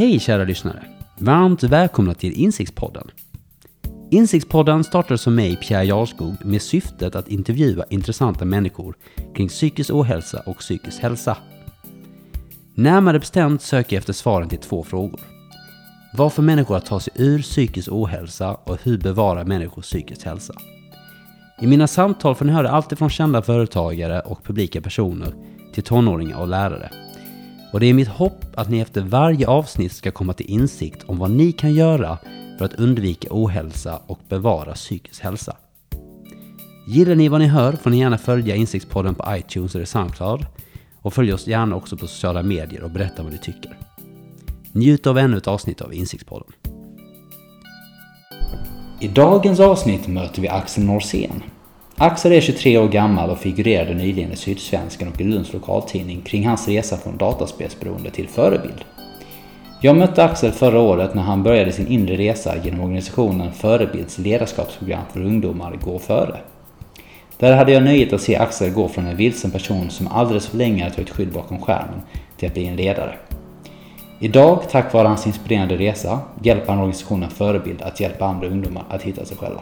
Hej kära lyssnare! Varmt välkomna till Insiktspodden. Insiktspodden startades som mig, Pierre Jarskog, med syftet att intervjua intressanta människor kring psykisk ohälsa och psykisk hälsa. Närmare bestämt söker jag efter svaren till två frågor. Varför människor att ta sig ur psykisk ohälsa och hur bevarar människors psykisk hälsa. I mina samtal får ni höra allt från kända företagare och publika personer till tonåringar och lärare. Och det är mitt hopp att ni efter varje avsnitt ska komma till insikt om vad ni kan göra för att undvika ohälsa och bevara psykisk hälsa. Gillar ni vad ni hör får ni gärna följa Insiktspodden på iTunes eller Soundcloud och följ oss gärna också på sociala medier och berätta vad ni tycker. Njut av ännu ett avsnitt av Insiktspodden. I dagens avsnitt möter vi Axel Norsén. Axel är 23 år gammal och figurerade nyligen i Sydsvenskan och i Lunds lokaltidning kring hans resa från dataspelsberoende till förebild. Jag mötte Axel förra året när han började sin inre resa genom organisationen Förebilds ledarskapsprogram för ungdomar Gå före. Där hade jag nöjet att se Axel gå från en vilsen person som alldeles för länge hade tagit skydd bakom skärmen till att bli en ledare. Idag, tack vare hans inspirerande resa, hjälper han organisationen Förebild att hjälpa andra ungdomar att hitta sig själva.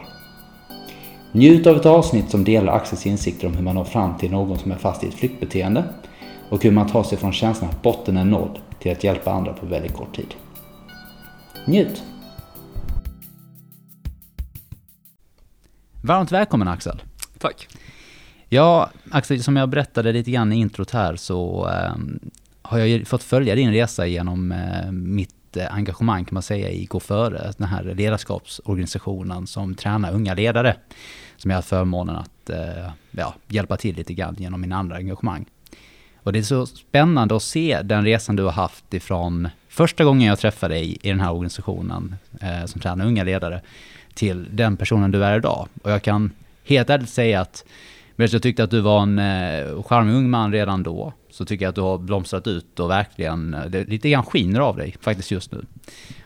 Njut av ett avsnitt som delar Axels insikter om hur man når fram till någon som är fast i ett flyktbeteende och hur man tar sig från känslan att botten är nådd till att hjälpa andra på väldigt kort tid. Njut! Varmt välkommen Axel! Tack. Ja, Axel, som jag berättade lite grann i introt här så eh, har jag fått följa din resa genom eh, mitt eh, engagemang kan man säga i Gå före, den här ledarskapsorganisationen som tränar unga ledare. Som jag har förmånen att eh, ja, hjälpa till lite grann genom mina andra engagemang. Och det är så spännande att se den resan du har haft ifrån första gången jag träffade dig i den här organisationen eh, som tränar unga ledare till den personen du är idag. Och jag kan helt ärligt säga att medan jag tyckte att du var en eh, charmig ung man redan då, så tycker jag att du har blomstrat ut och verkligen, eh, det lite grann skiner av dig faktiskt just nu.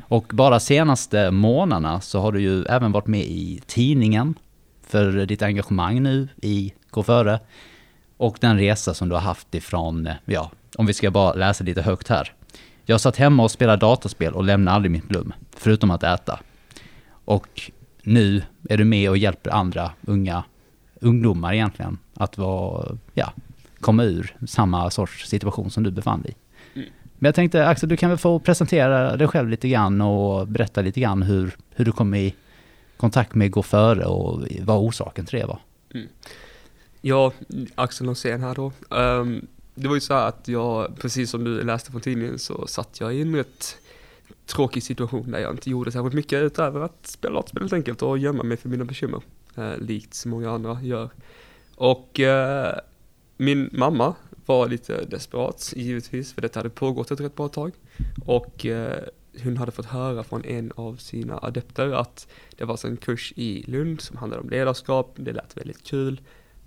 Och bara senaste månaderna så har du ju även varit med i tidningen för ditt engagemang nu i Gå före. Och den resa som du har haft ifrån, eh, ja, om vi ska bara läsa lite högt här. Jag satt hemma och spelade dataspel och lämnade aldrig mitt rum, förutom att äta. Och nu är du med och hjälper andra unga ungdomar egentligen att vara, ja, komma ur samma sorts situation som du befann dig i. Mm. Men jag tänkte Axel, du kan väl få presentera dig själv lite grann och berätta lite grann hur, hur du kom i kontakt med Gå Före och vad orsaken till det var. Mm. Ja, Axel Norsén här då. Um, det var ju så här att jag, precis som du läste från tidningen, så satt jag i en rätt tråkig situation där jag inte gjorde särskilt mycket utöver att spela dataspel helt enkelt och gömma mig för mina bekymmer. Eh, likt så många andra gör. Och eh, min mamma var lite desperat, givetvis, för detta hade pågått ett rätt bra tag. Och eh, hon hade fått höra från en av sina adepter att det var en kurs i Lund som handlade om ledarskap, det lät väldigt kul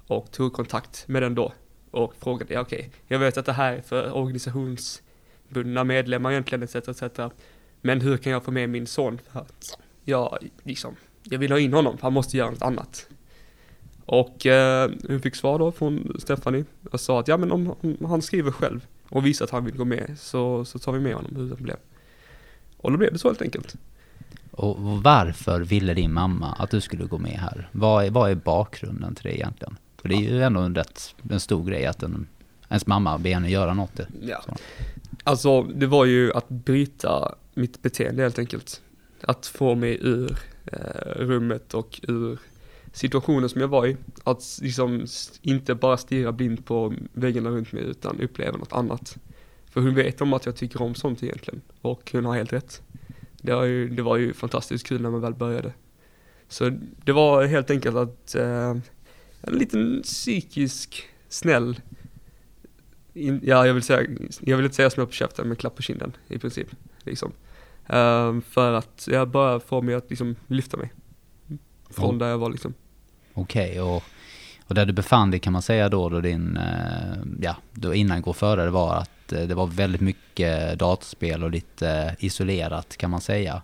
och tog kontakt med den då och frågade, ja, okej, okay, jag vet att det här är för organisationsbundna medlemmar egentligen etc. etc. Men hur kan jag få med min son för att jag liksom, jag vill ha in honom, för han måste göra något annat. Och eh, hon fick svar då från Stephanie och sa att ja men om, om, han skriver själv och visar att han vill gå med så, så tar vi med honom utan problem. Och då blev det så helt enkelt. Och varför ville din mamma att du skulle gå med här? Vad är, vad är bakgrunden till det egentligen? För det är ju ändå en rätt en stor grej att en, ens mamma ber henne göra något. Ja. Alltså, det var ju att bryta mitt beteende helt enkelt. Att få mig ur Eh, rummet och ur situationen som jag var i. Att liksom inte bara stirra blind på väggarna runt mig utan uppleva något annat. För hon vet om att jag tycker om sånt egentligen. Och hon har helt rätt. Det var ju, det var ju fantastiskt kul när man väl började. Så det var helt enkelt att eh, en liten psykisk snäll, in, ja jag vill säga, jag vill inte säga smör på käften men klapp på kinden i princip. Liksom. Um, för att jag bara får mig att liksom lyfta mig. Från oh. där jag var liksom. Okej, okay, och, och där du befann dig kan man säga då, då din, uh, ja, då innan gå före det var att uh, det var väldigt mycket dataspel och lite isolerat kan man säga.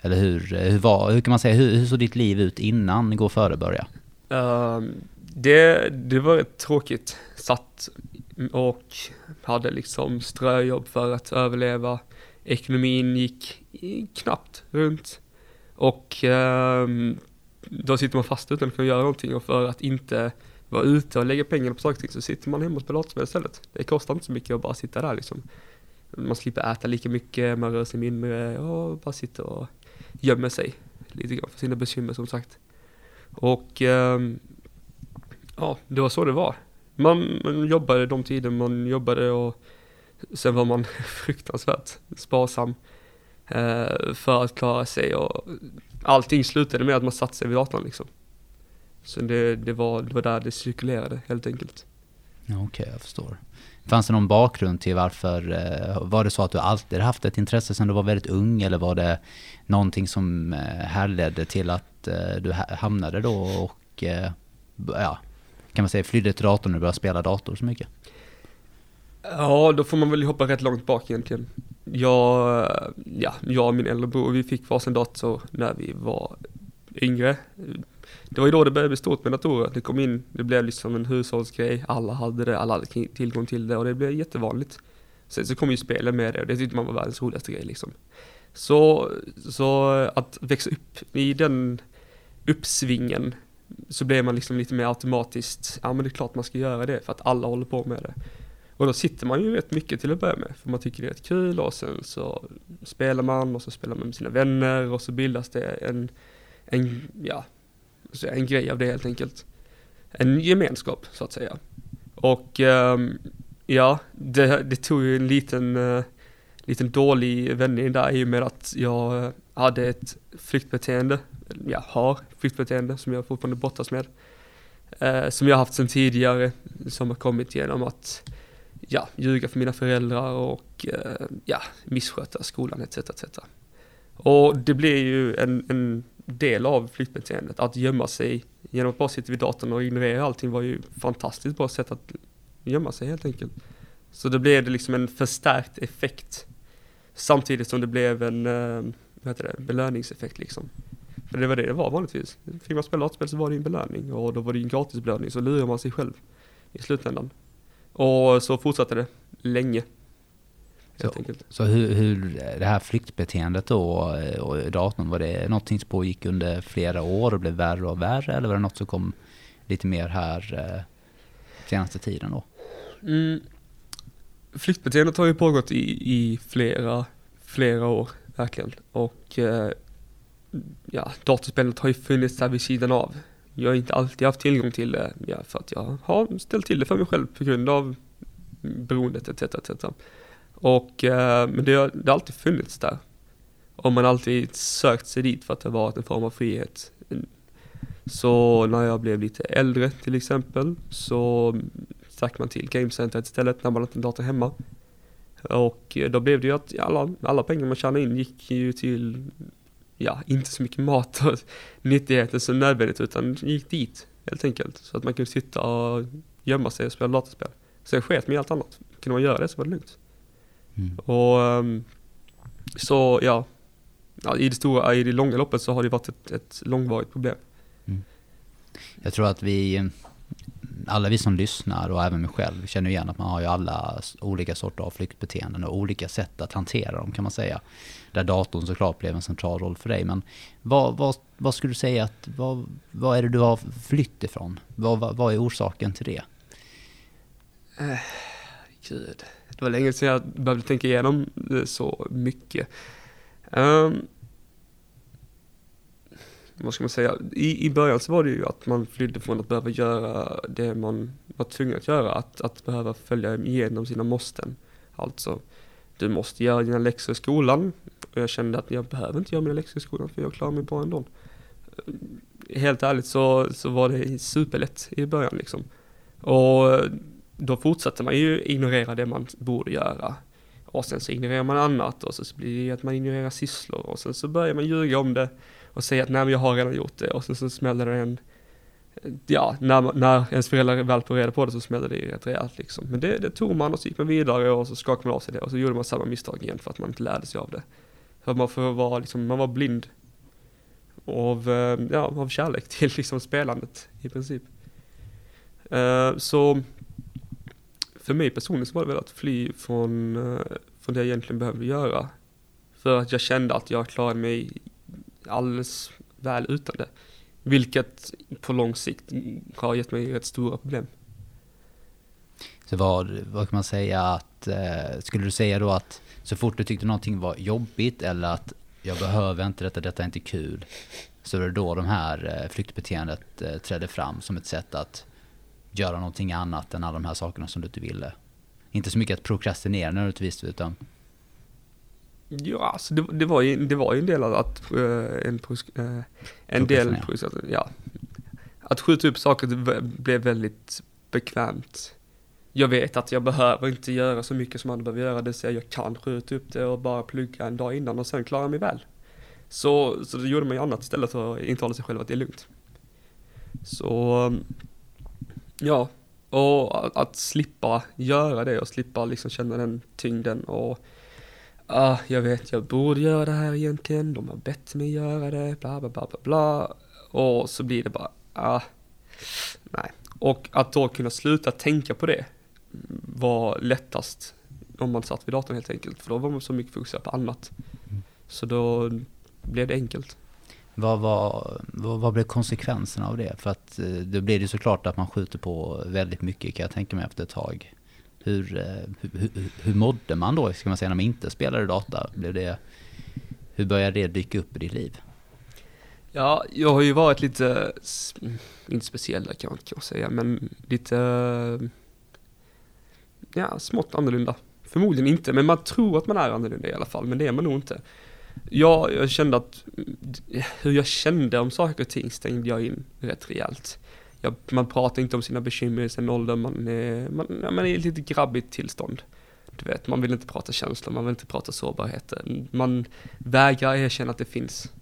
Eller hur, hur, var, hur kan man säga, hur, hur såg ditt liv ut innan gå före började? Uh, det, det var rätt tråkigt. Satt och hade liksom ströjobb för att överleva ekonomin gick knappt runt. Och ehm, då sitter man fast utan att kunna göra någonting och för att inte vara ute och lägga pengar på saker och ting så sitter man hemma och spelar dataspel istället. Det kostar inte så mycket att bara sitta där liksom. Man slipper äta lika mycket, man rör sig mindre och bara sitter och gömmer sig lite grann för sina bekymmer som sagt. Och ehm, ja, det var så det var. Man, man jobbade de tider man jobbade och sen var man fruktansvärt sparsam eh, för att klara sig och allting slutade med att man satte sig vid datorn liksom. Så det, det, var, det var där det cirkulerade helt enkelt. Ja, Okej, jag förstår. Fanns det någon bakgrund till varför, eh, var det så att du alltid haft ett intresse sedan du var väldigt ung eller var det någonting som eh, härledde till att eh, du hamnade då och, ja, kan man säga flydde till datorn och började spela dator så mycket? Ja, då får man väl hoppa rätt långt bak egentligen. Jag, ja, jag och min äldre bror, vi fick varsin dator när vi var yngre. Det var ju då det började bli stort med datorer. Det kom in, det blev liksom en hushållsgrej. Alla hade det, alla hade tillgång till det och det blev jättevanligt. Sen så kom ju spelen med det och det tyckte man var världens roligaste grej liksom. Så, så att växa upp i den uppsvingen så blev man liksom lite mer automatiskt, ja men det är klart man ska göra det för att alla håller på med det. Och då sitter man ju rätt mycket till att börja med, för man tycker det är rätt kul och sen så spelar man och så spelar man med sina vänner och så bildas det en, en ja, så en grej av det helt enkelt. En gemenskap så att säga. Och um, ja, det, det tog ju en liten, uh, liten dålig vändning där i och med att jag hade ett flyktbeteende, jag har flyktbeteende som jag fortfarande brottas med. Uh, som jag haft sedan tidigare, som har kommit genom att ja, ljuga för mina föräldrar och eh, ja, missköta skolan etc. etc. Och det blir ju en, en del av flyktbeteendet, att gömma sig genom att bara sitta vid datorn och ignorera allting var ju fantastiskt bra sätt att gömma sig helt enkelt. Så det blev det liksom en förstärkt effekt samtidigt som det blev en eh, vad heter det, belöningseffekt liksom. För det var det det var vanligtvis. Fick man spela dataspel så var det en belöning och då var det ju en gratisbelöning så lurar man sig själv i slutändan. Och så fortsatte det länge. Så-. Så hur, hur det här flyktbeteendet då eh, och datorn, var det någonting som pågick under flera år och blev värre och värre eller var det något som kom lite mer här eh, senaste tiden då? Mm. Flyktbeteendet har ju pågått i, i flera, flera år, verkligen. Och eh, ja, datorspelet har ju funnits där vid sidan av. Jag har inte alltid haft tillgång till det, ja, för att jag har ställt till det för mig själv på grund av beroendet etc. etc. Och, eh, men det har, det har alltid funnits där. Och man har alltid sökt sig dit för att det har varit en form av frihet. Så när jag blev lite äldre till exempel så stack man till gamecentret istället när man hade en dator hemma. Och eh, då blev det ju att alla, alla pengar man tjänade in gick ju till, ja, inte så mycket mat och nyttigheter som nödvändigt utan gick dit helt enkelt. Så att man kunde sitta och gömma sig och spela dataspel. Sen sket med allt annat. Kunde man göra det så var det lugnt. Mm. Och ehm, så ja, i det stora, i det långa loppet så har det varit ett, ett långvarigt problem. Jag tror att vi, alla vi som lyssnar och även mig själv känner igen att man har ju alla olika sorter av flyktbeteenden och olika sätt att hantera dem kan man säga. Där datorn såklart blev en central roll för dig. Men vad, vad, vad skulle du säga att, vad, vad är det du har flytt ifrån? Vad, vad, vad är orsaken till det? Eh, gud, det var länge sedan jag behövde tänka igenom det så mycket. Um, vad ska man säga? I, I början så var det ju att man flydde från att behöva göra det man var tvungen att göra, att, att behöva följa igenom sina måsten. Alltså, du måste göra dina läxor i skolan. Och jag kände att jag behöver inte göra mina läxor i skolan för jag klarar mig bra ändå. Helt ärligt så, så var det superlätt i början liksom. Och då fortsatte man ju ignorera det man borde göra. Och sen så ignorerar man annat och så så blir det att man ignorerar sysslor och sen så börjar man ljuga om det och säga att nej men jag har redan gjort det och sen så smäller det en Ja, när, när ens föräldrar väl får reda på det så smäller det rätt rejält liksom. Men det, det tog man och så gick man vidare och så skakade man av sig det och så gjorde man samma misstag igen för att man inte lärde sig av det. För man får vara liksom, man var blind av, eh, ja, av kärlek till liksom spelandet i princip. Uh, Så för mig personligen så var det väl att fly från, eh, från det jag egentligen behövde göra. För att jag kände att jag klarade mig alldeles väl utan det. Vilket på lång sikt har gett mig rätt stora problem. Så vad, vad kan man säga att, eh, skulle du säga då att så fort du tyckte någonting var jobbigt eller att jag behöver inte detta, detta är inte kul. Så är det då de här eh, flyktbeteendet eh, trädde fram som ett sätt att göra någonting annat än alla de här sakerna som du inte ville. Inte så mycket att prokrastinera nödvändigtvis utan Ja, alltså det, det, var ju, det var ju en del av att, uh, en, uh, en del, ja. Att skjuta upp saker blev väldigt bekvämt. Jag vet att jag behöver inte göra så mycket som andra behöver göra, det vill säga jag kan skjuta upp det och bara plugga en dag innan och sen klara mig väl. Så, så det gjorde man ju annat istället för att intala sig själv att det är lugnt. Så, ja, och att, att slippa göra det och slippa liksom känna den tyngden och ah, jag vet, jag borde göra det här egentligen, de har bett mig göra det, bla bla bla bla bla. Och så blir det bara, ah, nej. Och att då kunna sluta tänka på det var lättast om man satt vid datorn helt enkelt, för då var man så mycket fokuserad på annat. Så då blev det enkelt. Vad, var, vad, vad blev konsekvenserna av det? För att eh, då blir det såklart att man skjuter på väldigt mycket kan jag tänka mig efter ett tag. Eh, hur, hur, hur mådde man då, ska man säga, när man inte spelade data? Blev det, hur började det dyka upp i ditt liv? Ja, jag har ju varit lite, inte speciell kan man säga, men lite, ja, smått annorlunda. Förmodligen inte, men man tror att man är annorlunda i alla fall, men det är man nog inte. Ja, jag kände att, hur jag kände om saker och ting stängde jag in rätt rejält ja, man pratar inte om sina bekymmer i sin ålder, man är, man, ja, man är i ett lite grabbigt tillstånd. Du vet, man vill inte prata känslor, man vill inte prata sårbarheter. Man vägrar erkänna att det finns.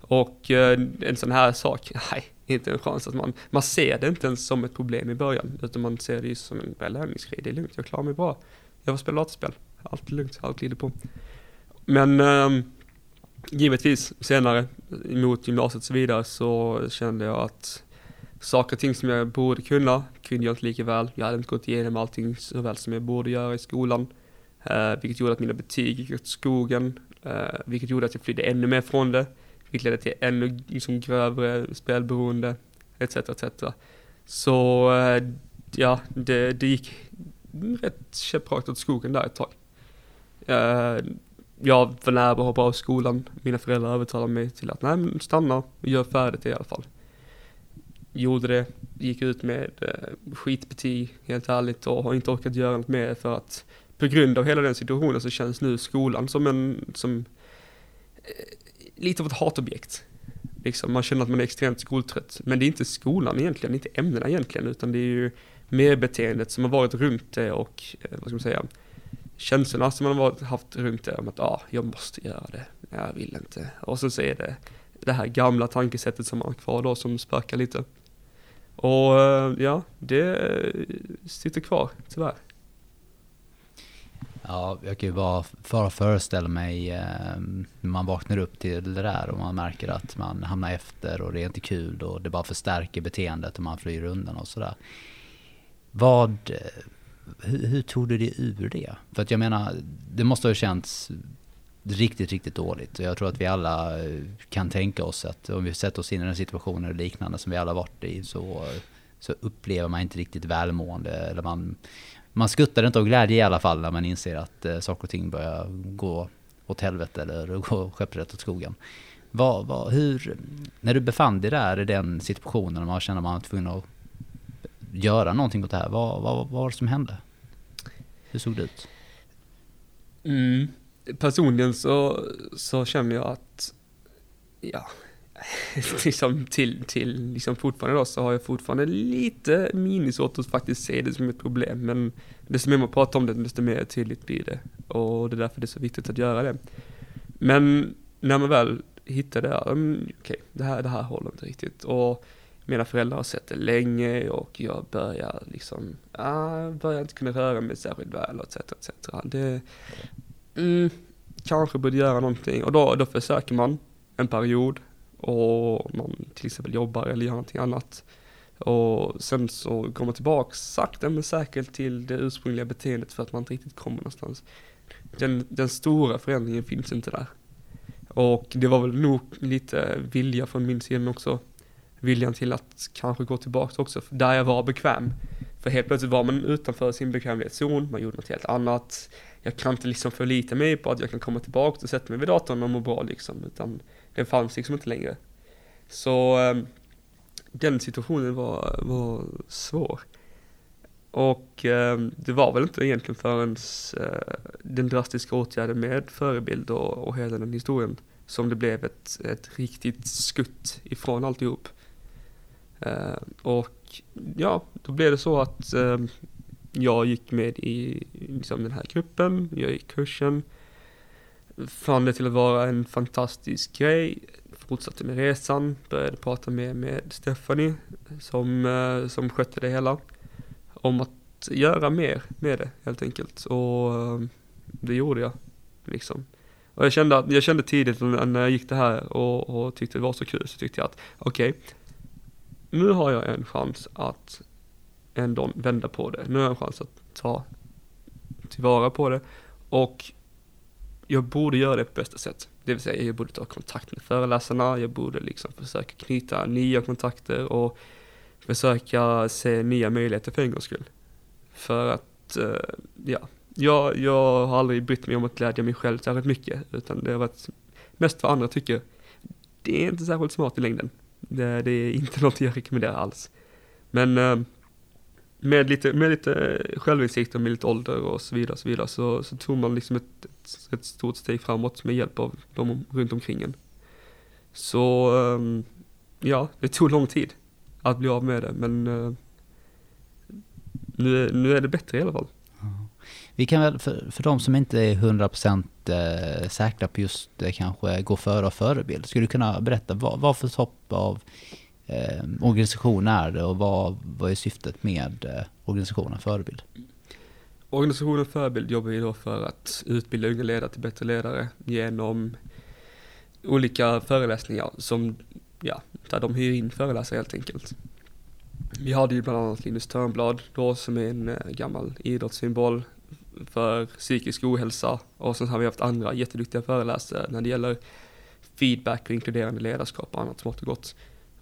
Och eh, en sån här sak, nej, inte en chans att man, man ser det inte ens som ett problem i början, utan man ser det ju som en belöningsgrej. Det är lugnt, jag klarar mig bra. Jag får spela dataspel, allt är lugnt, allt glider på. Men eh, givetvis senare, mot gymnasiet och så vidare, så kände jag att saker och ting som jag borde kunna, kunde jag inte lika väl. Jag hade inte gått igenom allting så väl som jag borde göra i skolan. Uh, vilket gjorde att mina betyg gick åt skogen, uh, vilket gjorde att jag flydde ännu mer från det, vilket ledde till ännu liksom, grövre spelberoende, etc. etc. Så uh, ja, det, det gick rätt käpprakt åt skogen där ett tag. jag var nära att hoppa av skolan, mina föräldrar övertalade mig till att nej men stanna och gör färdigt i alla fall gjorde det, gick ut med eh, skitbetyg helt ärligt och har inte orkat göra något mer för att på grund av hela den situationen så känns nu skolan som en, som eh, lite av ett hatobjekt. Liksom, man känner att man är extremt skoltrött. Men det är inte skolan egentligen, inte ämnena egentligen, utan det är ju mer beteendet som har varit runt det och, eh, vad ska man säga, känslorna som man har haft runt det om att ah, jag måste göra det, jag vill inte. Och så, så är det det här gamla tankesättet som man har kvar då som spökar lite. Och eh, ja, det eh, sitter kvar tyvärr. Ja, jag kan ju bara för föreställa mig eh, när man vaknar upp till det där och man märker att man hamnar efter och det är inte kul och det bara förstärker beteendet och man flyr undan och sådär. Vad, hur, hur tog du dig ur det? För att jag menar, det måste ha känts riktigt, riktigt dåligt. Och jag tror att vi alla eh, kan tänka oss att om vi sätter oss in i den situationen liknande som vi alla varit i så, så upplever man inte riktigt välmående. Eller man, man skuttar inte av glädje i alla fall när man inser att eh, saker och ting börjar gå åt helvete eller gå skepprätt åt skogen. Vad, vad, hur, när du befann dig där i den situationen och man känner att man var tvungen att göra någonting åt det här, vad, vad, vad var det som hände? Hur såg det ut? Mm personligen så, så känner jag att, ja, liksom till, till liksom fortfarande då så har jag fortfarande lite minisvårt att faktiskt se det som ett problem. Men desto mer man pratar om det, desto mer tydligt blir det. Och det är därför det är så viktigt att göra det. Men när man väl hittar det, um, okej, okay, det, här, det här håller inte riktigt. Och mina föräldrar har sett det länge och jag börjar liksom, ah, börjar inte kunna röra mig särskilt väl, etc. etc. Det, mm, kanske borde göra någonting och då, då försöker man en period och man till exempel jobbar eller gör någonting annat. Och sen så går man tillbaka sakta men säkert till det ursprungliga beteendet för att man inte riktigt kommer någonstans. den, den stora förändringen finns inte där. Och det var väl nog lite vilja från min sida också. Viljan till att kanske gå tillbaka också, där jag var bekväm. För helt plötsligt var man utanför sin bekvämlighetszon, man gjorde något helt annat. Jag kan inte liksom förlita mig på att jag kan komma tillbaka och sätta mig vid datorn och må bra liksom, utan den fanns liksom inte längre. Så ehm, den situationen var, var svår. Och eh, det var väl inte egentligen förrän eh, den drastiska åtgärden med förebild och, och hela den historien som det blev ett, ett riktigt skutt ifrån alltihop. Eh, och ja, då blev det så att eh, jag gick med i liksom, den här gruppen, jag gick kursen, fann det till att vara en fantastisk grej, fortsatte med resan, började prata med, med Stephanie som, eh, som skötte det hela om att göra mer med det helt enkelt. Och eh, det gjorde jag liksom. Och jag kände, jag kände tidigt när jag gick det här och, och tyckte det var så kul så tyckte jag att okej, okay, nu har jag en chans att ändå vända på det. Nu har jag en chans att ta tillvara på det och jag borde göra det på bästa sätt. Det vill säga jag borde ta kontakt med föreläsarna, jag borde liksom försöka knyta nya kontakter och försöka se nya möjligheter för en gångs skull. För att, eh, ja, jag, jag har aldrig brytt mig om att glädja mig själv särskilt mycket, utan det har varit mest vad andra tycker. Det är inte särskilt smart i längden. Det, det är inte något jag rekommenderar alls. Men eh, med lite, med lite eh, självinsikt och med lite ålder och så vidare, så, vidare så, så tog man liksom ett, ett, ett, stort steg framåt med hjälp av de runt omkring en. Så, ehm, ja, det tog lång tid att bli av med det. Men eh, nu, nu är det bättre i alla fall. Vi kan väl, för, för de som inte är 100% eh, säkra på just det, kanske gå före och förebild. Skulle du kunna berätta vad, vad för topp av eh, organisation är det och vad, vad är syftet med eh, organisationen Förebild? Organisationen Förebild jobbar ju då för att utbilda unga ledare till bättre ledare genom olika föreläsningar som ja, där de hyr in föreläsare helt enkelt. Vi hade ju bland annat Linus Törnblad då som är en eh, gammal idrottssymbol för psykisk ohälsa och sen har vi haft andra jätteduktiga föreläsare när det gäller feedback och inkluderande ledarskap och annat smått och gott.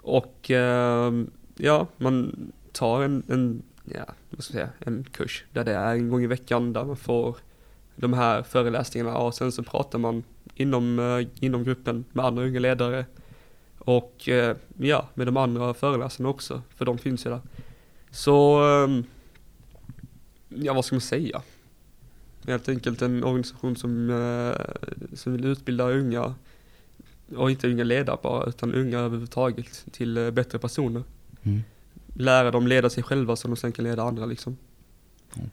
Och ehm, ja, man tar en, en, ja, vad ska jag säga, en kurs där det är en gång i veckan där man får de här föreläsningarna och sen så pratar man inom, eh, inom gruppen med andra unga ledare och eh, ja, med de andra föreläsarna också, för de finns ju där. Så, ehm, ja vad ska man säga? Helt enkelt en organisation som, eh, som vill utbilda unga, och inte unga ledare bara, utan unga överhuvudtaget till eh, bättre personer. Mm. Lära dem leda sig själva så de sen kan leda andra liksom. Okay.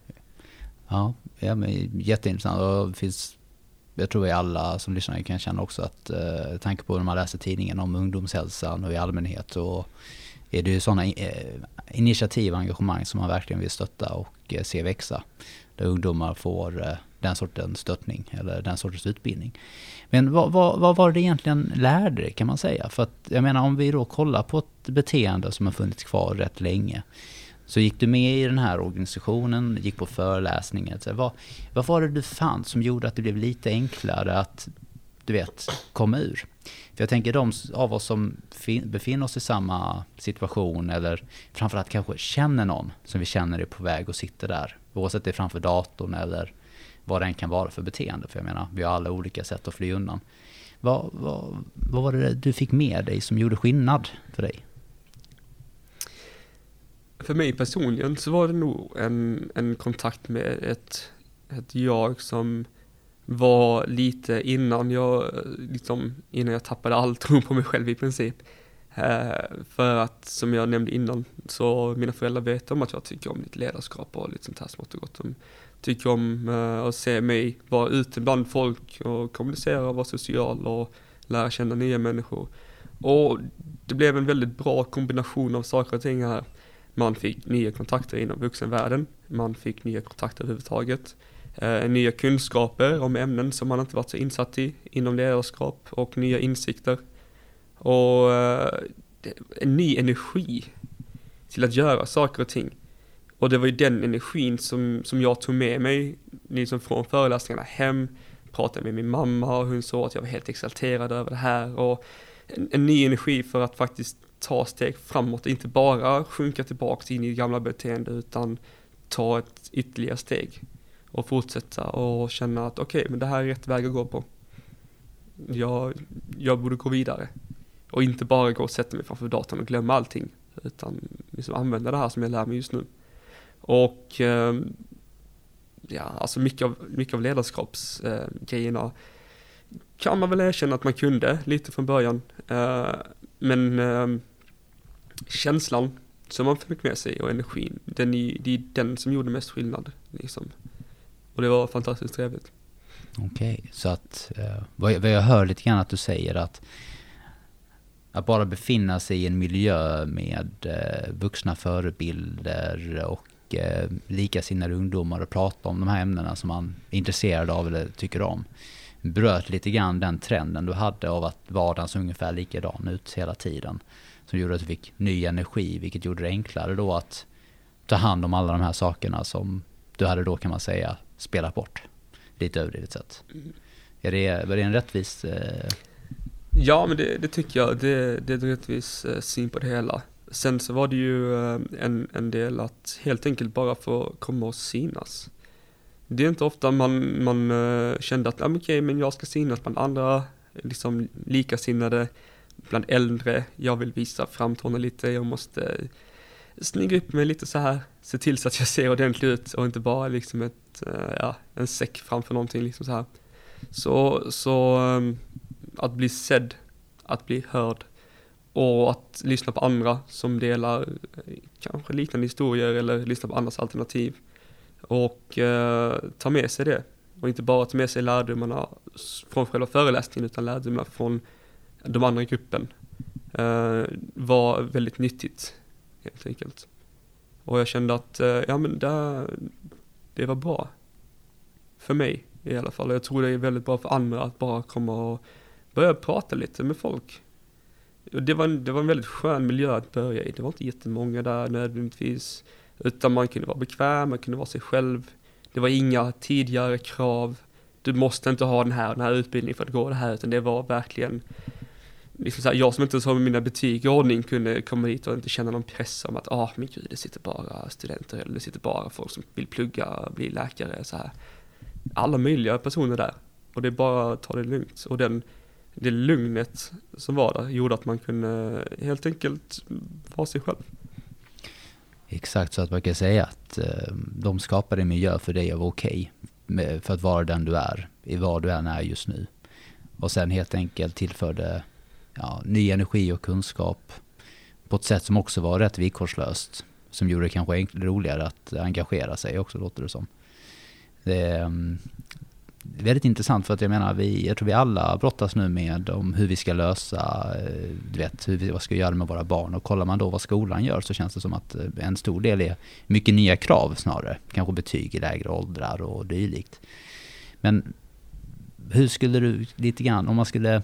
Ja, ja men jätteintressant och det finns jag tror vi alla som lyssnar kan känna också att eh, tanke på när man läser tidningen om ungdomshälsan och i allmänhet och är det ju sådana eh, initiativ och engagemang som man verkligen vill stötta och eh, se växa. Där ungdomar får eh, den sortens stöttning eller den sortens utbildning. Men vad, vad, vad, var det egentligen lärde dig kan man säga? För att jag menar om vi då kollar på ett beteende som har funnits kvar rätt länge. Så gick du med i den här organisationen, gick på föreläsningar. Så vad, vad var det du fann som gjorde att det blev lite enklare att, du vet, komma ur? För jag tänker de av oss som befinner oss i samma situation eller framförallt kanske känner någon som vi känner är på väg och sitter där. Oavsett det är framför datorn eller vad det än kan vara för beteende. För jag menar, vi har alla olika sätt att fly undan. Vad, vad, vad var det du fick med dig som gjorde skillnad för dig? för mig personligen så var det nog en, en kontakt med ett, ett jag som var lite innan jag, liksom, innan jag tappade all tro på mig själv i princip. Eh, för att, som jag nämnde innan, så mina föräldrar vet om att jag tycker om lite ledarskap och lite sånt här smått och gott. De tycker om eh, att se mig vara ute bland folk och kommunicera och vara social och lära känna nya människor. Och det blev en väldigt bra kombination av saker och ting här. Man fick nya kontakter inom vuxenvärlden, man fick nya kontakter överhuvudtaget, eh, nya kunskaper om ämnen som man inte varit så insatt i inom ledarskap och nya insikter. Och eh, en ny energi till att göra saker och ting. Och det var ju den energin som, som jag tog med mig liksom från föreläsningarna hem, pratade med min mamma och hon sa att jag var helt exalterad över det här och en, en ny energi för att faktiskt ta steg framåt, inte bara sjunka tillbaka in i gamla beteende utan ta ett ytterligare steg och fortsätta och känna att okej, okay, men det här är rätt väg att gå på. Jag, jag borde gå vidare och inte bara gå och sätta mig framför datorn och glömma allting utan liksom använda det här som jag lär mig just nu. Och eh, ja, alltså mycket av, mycket av ledarskapsgrejerna eh, kan man väl erkänna att man kunde lite från början. Eh, men ehm, känslan som man fick med sig och energin, den är, det är den som gjorde mest skillnad. Liksom. Och det var fantastiskt trevligt. Okej, okay, så att eh, vad, jag, vad jag hör lite grann att du säger att att bara befinna sig i en miljö med eh, vuxna förebilder och eh, likasinnade ungdomar och prata om de här ämnena som man är intresserad av eller tycker om. Bröt lite grann den trenden du hade av att vardagen såg ungefär likadan ut hela tiden. Som gjorde att du fick ny energi, vilket gjorde det enklare då att ta hand om alla de här sakerna som du hade då kan man säga spelat bort. Lite överdrivet sett. Mm. Är det, var det en rättvis eh, Ja, men det, det, tycker jag. Det, det är en rättvis eh, syn på det hela. Sen så var det ju eh, en, en del att helt enkelt bara få komma och synas. Det är inte ofta man, man eh, kände att, ah, okej, okay, men jag ska synas bland andra, liksom likasinnade, bland äldre, jag vill visa framtårna lite, jag måste snygga upp mig lite så här, se till så att jag ser ordentlig ut och inte bara liksom ett, ja, en säck framför någonting liksom så här. Så, så ehm, att bli sedd, att bli hörd och att lyssna på andra som delar eh, kanske liknande historier eller lyssna på andras alternativ och eh, ta med sig det och inte bara ta med sig lärdomarna från själva föreläsningen utan lärdomarna från de andra i gruppen eh, var väldigt nyttigt helt enkelt. Och jag kände att, eh, ja men det, det var bra. För mig i alla fall. Och jag tror det är väldigt bra för andra att bara komma och börja prata lite med folk. Det var, en, det var en väldigt skön miljö att börja i. Det var inte jättemånga där nödvändigtvis. Utan man kunde vara bekväm, man kunde vara sig själv. Det var inga tidigare krav. Du måste inte ha den här, den här utbildningen för att gå det här, utan det var verkligen liksom så här, jag som inte ens har mina betyg i ordning kunde komma dit och inte känna någon press om att, ah, men gud, det sitter bara studenter eller det sitter bara folk som vill plugga, bli läkare, så här. Alla möjliga personer där. Och det är bara att ta det lugnt. Och den det lugnet som var där gjorde att man kunde helt enkelt vara sig själv. Exakt så att man kan säga att eh, de skapade en miljö för dig att vara okej. Okay, för att vara den du är, i vad du än är just nu. Och sen helt enkelt tillförde ja, ny energi och kunskap på ett sätt som också var rätt villkorslöst. Som gjorde det kanske roligare att engagera sig också, låter det som. Det, ehm, väldigt intressant för att jag menar, vi, jag tror vi alla brottas nu med om hur vi ska lösa, eh, du vet, hur vi, vad ska vi göra med våra barn? Och kollar man då vad skolan gör så känns det som att eh, en stor del är mycket nya krav snarare. Kanske betyg i lägre åldrar och dylikt. Men hur skulle du lite grann, om man skulle,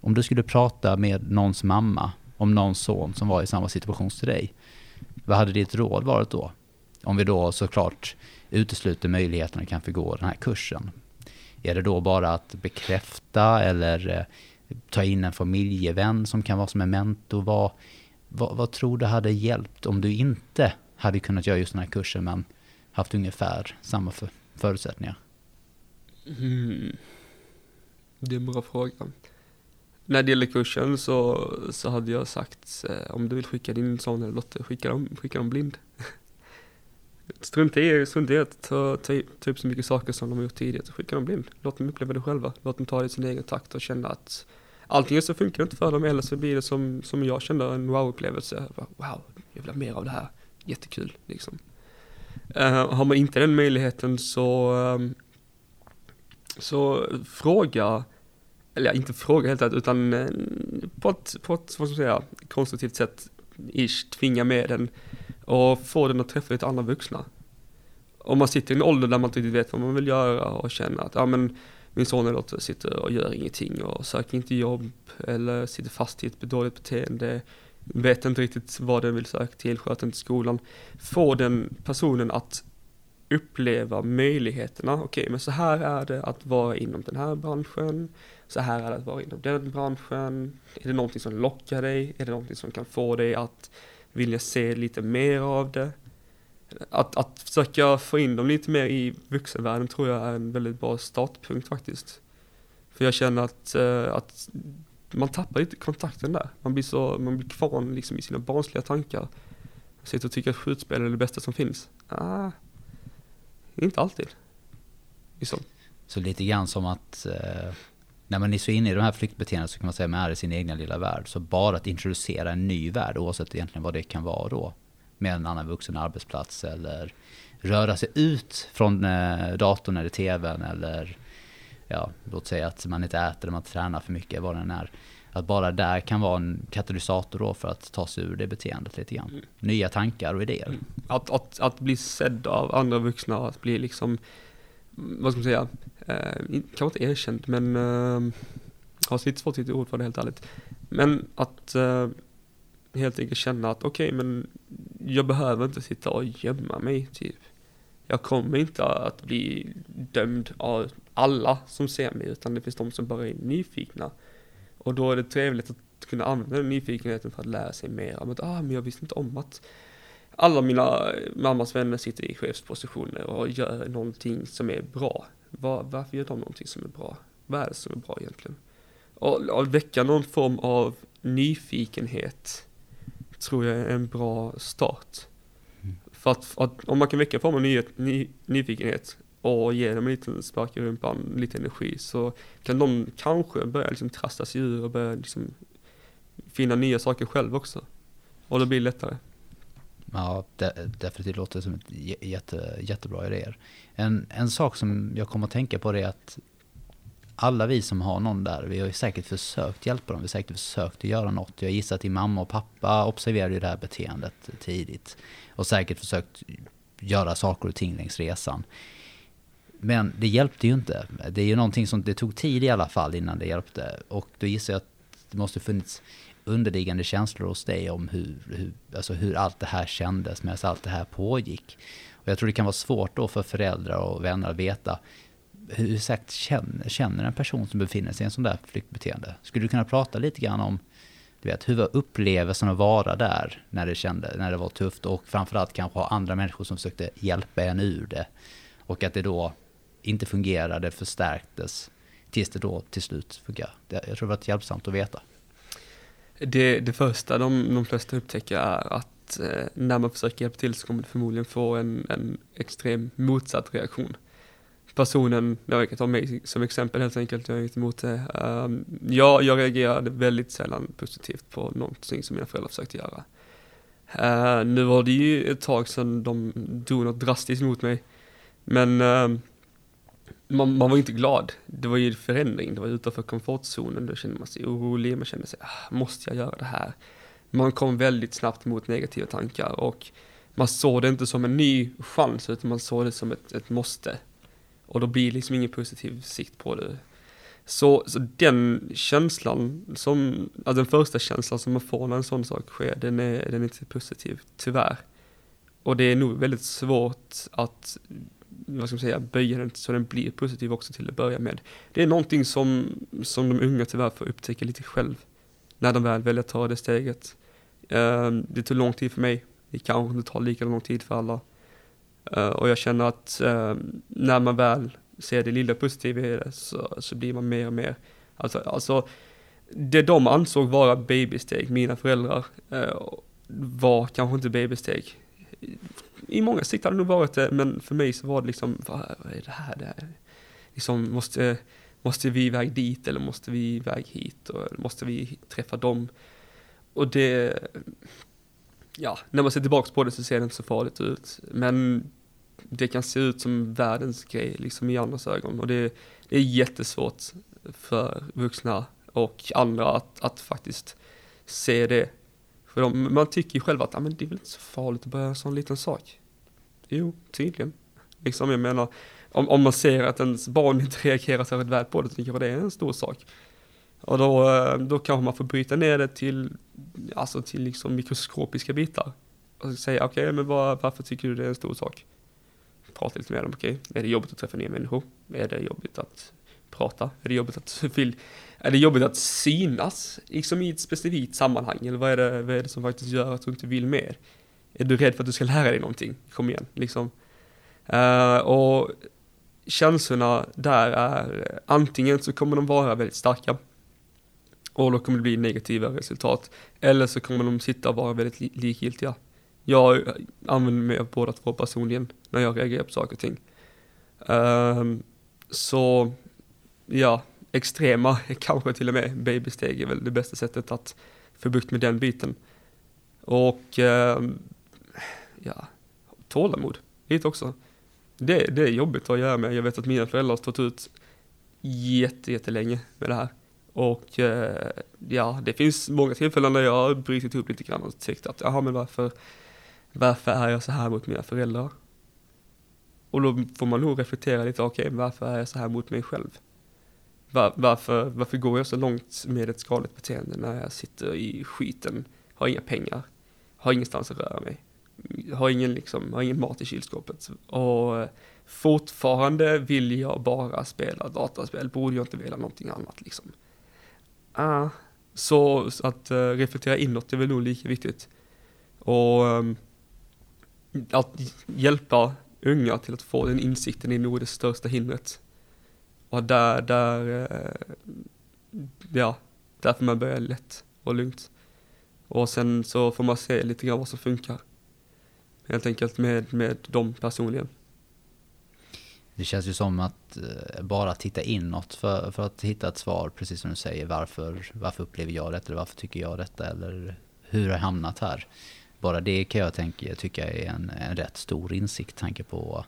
om du skulle prata med någons mamma om någons son som var i samma situation som dig. Vad hade ditt råd varit då? Om vi då såklart utesluter möjligheten att kanske gå den här kursen. Är det då bara att bekräfta eller eh, ta in en familjevän som kan vara som en mentor? Vad, vad, vad, tror du hade hjälpt om du inte hade kunnat göra just den här kursen men haft ungefär samma för, förutsättningar? Mm. Det är en bra fråga. När det gäller kursen så, så hade jag sagt eh, om du vill skicka din son eller dotter, skicka dem, skicka dem blind. Strunta i, strunta i att ta, ta, ta upp så mycket saker som de har gjort tidigare. Skicka dem blind. Låt dem uppleva det själva. Låt dem ta det i sin egen takt och känna att antingen så funkar det inte för dem eller så blir det som, som jag kände en wow-upplevelse. Wow, jag vill ha mer av det här. Jättekul liksom. Uh, har man inte den möjligheten så, um, så fråga, eller inte fråga helt enkelt, utan uh, på ett, på ett, vad ska man säga, konstruktivt sätt, ish, tvinga med den och få den att träffa lite andra vuxna. Om man sitter i en ålder där man inte riktigt vet vad man vill göra och känner att, ja men min son eller dotter sitter och gör ingenting och söker inte jobb eller sitter fast i ett dåligt beteende, vet inte riktigt vad den vill söka till, sköter inte skolan. Få den personen att uppleva möjligheterna. Okej, men så här är det att vara inom den här branschen. Så här är det att vara inom den branschen. Är det någonting som lockar dig? Är det någonting som kan få dig att vilja se lite mer av det? Att, att försöka få in dem lite mer i vuxenvärlden tror jag är en väldigt bra startpunkt faktiskt. För jag känner att, uh, att man tappar lite kontakten där. Man blir så, man blir kvar liksom i sina barnsliga tankar. Sitter och tycker att skjutspel är det bästa som finns. Ah, inte alltid. Liksom. Så lite grann som att eh, när man är så inne i de här flyktbeteendena så kan man säga att man är i sin egna lilla värld. Så bara att introducera en ny värld, oavsett egentligen vad det kan vara då, med en annan vuxen arbetsplats eller röra sig ut från eh, datorn eller tvn eller ja, låt säga att man inte äter eller man tränar för mycket, vad det än är. Att bara där kan vara en katalysator då för att ta sig ur det beteendet lite grann. Mm. Nya tankar och idéer. Mm. Att, att, att bli sedd av andra vuxna, att bli liksom, vad ska man säga, eh, kanske inte erkänd men, eh, har lite svårt att hitta ord för det helt ärligt. Men att eh, helt enkelt känna att okej, okay, men jag behöver inte sitta och gömma mig typ. Jag kommer inte att bli dömd av alla som ser mig, utan det finns de som bara är nyfikna. Och då är det trevligt att kunna använda den nyfikenheten för att lära sig mer. om att, ah, men jag visste inte om att alla mina mammas vänner sitter i chefspositioner och gör någonting som är bra. Var, varför gör de någonting som är bra? Vad är det som är bra egentligen? Och, och väcka någon form av nyfikenhet tror jag är en bra start. Mm. För att, att, om man kan väcka en form av ny, ny, nyfikenhet och ge dem en liten spark i rumpan, lite energi, så kan de kanske börja liksom trasta sig ur och börja liksom finna nya saker själv också. Och det blir lättare. Ja, det, definitivt låter som ett jätte, jättebra idéer. En, en sak som jag kommer att tänka på är att alla vi som har någon där, vi har ju säkert försökt hjälpa dem, vi har säkert försökt att göra något. Jag gissar att din mamma och pappa observerade ju det här beteendet tidigt. Och säkert försökt göra saker och ting längs resan. Men det hjälpte ju inte. Det är ju någonting som det tog tid i alla fall innan det hjälpte. Och då gissar jag att det måste funnits underliggande känslor hos dig om hur, hur, alltså hur allt det här kändes medan allt det här pågick. Och jag tror det kan vara svårt då för föräldrar och vänner att veta hur exakt känner, känner en person som befinner sig i en sån där flyktbeteende. Skulle du kunna prata lite grann om du vet, hur var upplevelsen att vara där när det, kände, när det var tufft och framförallt kanske ha andra människor som försökte hjälpa en ur det. Och att det då inte fungerade förstärktes tills det då till slut fungerade. Jag tror det var hjälpsamt att veta. Det, det första de, de flesta upptäcker är att eh, när man försöker hjälpa till så kommer det förmodligen få en, en extrem motsatt reaktion. Personen, jag kan ta mig som exempel helt enkelt, jag är inte emot det. Um, ja, jag reagerade väldigt sällan positivt på någonting som mina föräldrar försökte göra. Uh, nu var det ju ett tag sedan de drog något drastiskt mot mig. Men uh, man, man var inte glad. Det var ju förändring, det var utanför komfortzonen. Då kände man sig orolig, man kände sig, ah, måste jag göra det här? Man kom väldigt snabbt mot negativa tankar och man såg det inte som en ny chans, utan man såg det som ett, ett måste. Och då blir det liksom ingen positiv sikt på det. Så, så den känslan, som, alltså den första känslan som man får när en sån sak sker, den är, den är inte positiv, tyvärr. Och det är nog väldigt svårt att vad ska man säga, böja den så den blir positiv också till att börja med. Det är någonting som, som de unga tyvärr får upptäcka lite själv, när de väl väljer att ta det steget. Uh, det tog lång tid för mig, det kanske inte tar lika lång tid för alla. Uh, och jag känner att uh, när man väl ser det lilla positiva i det så, så blir man mer och mer, alltså, alltså det de ansåg vara babysteg, mina föräldrar, eh, var kanske inte babysteg i många sikt hade det nog varit det, men för mig så var det liksom, vad, vad är det här? Det här? liksom, måste, måste vi iväg dit eller måste vi iväg hit? Och måste vi träffa dem? Och det, ja, när man ser tillbaka på det så ser det inte så farligt ut. Men det kan se ut som världens grej liksom i andras ögon och det, det är jättesvårt för vuxna och andra att, att faktiskt se det för de, man tycker ju själv att ah, men det är väl inte så farligt att börja en sån liten sak. Jo, tydligen. Liksom jag menar, om, om man ser att ens barn inte reagerar särskilt väl på det, så tycker jag det är en stor sak. Och då, eh, då kanske man får bryta ner det till, alltså till liksom mikroskopiska bitar. Och säga, okej, okay, men var, varför tycker du det är en stor sak? prata lite med dem. Okej, är det jobbigt att träffa nya människor? Är det jobbigt att prata? Är det jobbigt att, vill, är det jobbigt att synas liksom i ett specifikt sammanhang? Eller vad är, det, vad är det som faktiskt gör att du inte vill mer? Är du rädd för att du ska lära dig någonting? Kom igen, liksom. Uh, och känslorna där är antingen så kommer de vara väldigt starka och då kommer det bli negativa resultat. Eller så kommer de sitta och vara väldigt li likgiltiga. Jag använder mig av båda två personligen när jag reagerar på saker och ting. Uh, så ja, extrema, kanske till och med babysteg är väl det bästa sättet att få bukt med den biten. Och ehm, ja, tålamod lite också. Det, det är jobbigt att göra med. Jag vet att mina föräldrar har stått ut jätte, jättelänge med det här. Och eh, ja, det finns många tillfällen där jag har brutit upp lite grann och tyckt att, jaha men varför, varför är jag så här mot mina föräldrar? Och då får man nog reflektera lite, okej, okay, varför är jag så här mot mig själv? Var, varför, varför går jag så långt med ett skadligt beteende när jag sitter i skiten, har inga pengar, har ingenstans att röra mig, har ingen, liksom, har ingen mat i kylskåpet och eh, fortfarande vill jag bara spela dataspel, borde jag inte vilja någonting annat liksom. Uh, så, så, att uh, reflektera inåt är väl nog lika viktigt. Och um, att hjälpa unga till att få den insikten är nog det största hindret. Och där, där, eh, ja, där får man börja lätt och lugnt. Och sen så får man se lite grann vad som funkar. Helt enkelt med, med dem personligen. Det känns ju som att eh, bara titta inåt för, för att hitta ett svar, precis som du säger. Varför, varför upplever jag detta? Eller varför tycker jag detta? Eller hur har jag hamnat här? Bara det kan jag tänka, tycka är en, en rätt stor insikt. Tanke på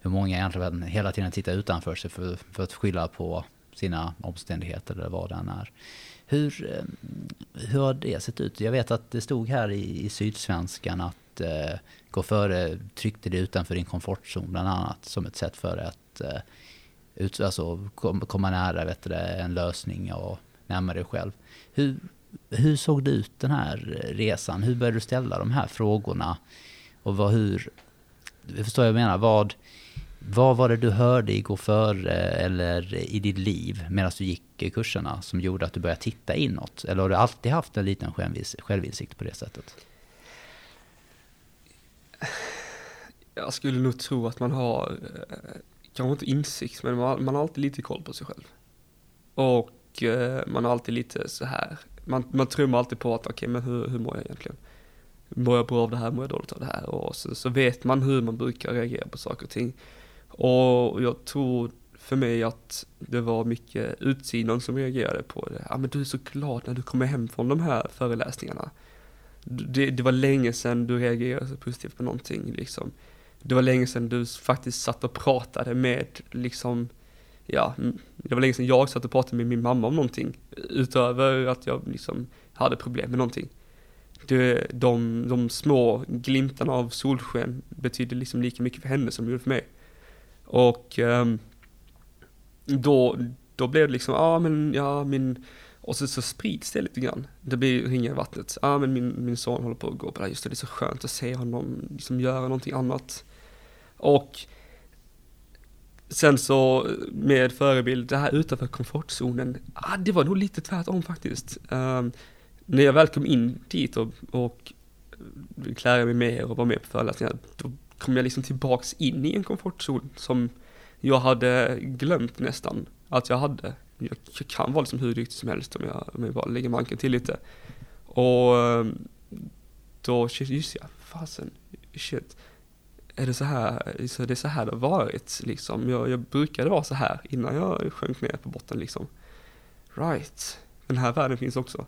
hur många egentligen hela tiden tittar utanför sig för, för att skylla på sina omständigheter eller vad det än är. Hur, eh, hur har det sett ut? Jag vet att det stod här i, i Sydsvenskan att eh, gå före, tryckte det utanför din komfortzon bland annat som ett sätt för att eh, ut, alltså, kom, komma nära vet du, en lösning och närma dig själv. Hur, hur såg det ut den här resan? Hur började du ställa de här frågorna? Och vad, hur, jag förstår vad jag menar, vad, vad var det du hörde i Gå före eller i ditt liv medan du gick kurserna som gjorde att du började titta inåt? Eller har du alltid haft en liten självinsikt på det sättet? Jag skulle nog tro att man har, eh, kanske inte insikt, men man, man har alltid lite koll på sig själv. Och eh, man har alltid lite så här, man, man trummar alltid på att okej, okay, men hur, hur mår jag egentligen? Mår jag bra av det här, mår jag dåligt av det här? Och så, så vet man hur man brukar reagera på saker och ting. Och jag tror för mig att det var mycket utsidan som reagerade på det. Ja men du är så glad när du kommer hem från de här föreläsningarna det, det var länge sedan du reagerade så positivt på någonting liksom. Det var länge sedan du faktiskt satt och pratade med liksom, ja, det var länge sedan jag satt och pratade med min mamma om någonting. Utöver att jag liksom hade problem med någonting. Det, de, de små glimtarna av solsken betydde liksom lika mycket för henne som det gjorde för mig. Och um, då, då blev det liksom, ja ah, men ja min och så, så sprids det lite grann. Det blir ringar i vattnet. Ja ah, men min, min son håller på att gå på det här, just det, det är så skönt att se honom liksom göra någonting annat. Och sen så med förebild, det här utanför komfortzonen, ah, det var nog lite tvärtom faktiskt. Um, när jag väl kom in dit och, och eh, lära mig mer och var med på föreläsningar, då kom jag liksom tillbaks in i en komfortzon som jag hade glömt nästan att jag hade jag, jag kan vara liksom hur duktig som helst om jag, om jag bara lägger manken till lite. Och ehm, då, just ja, fasen, shit. Är det så här, så det är så här det har varit liksom. Jag, jag brukade vara så här innan jag sjönk ner på botten liksom. Right, den här världen finns också.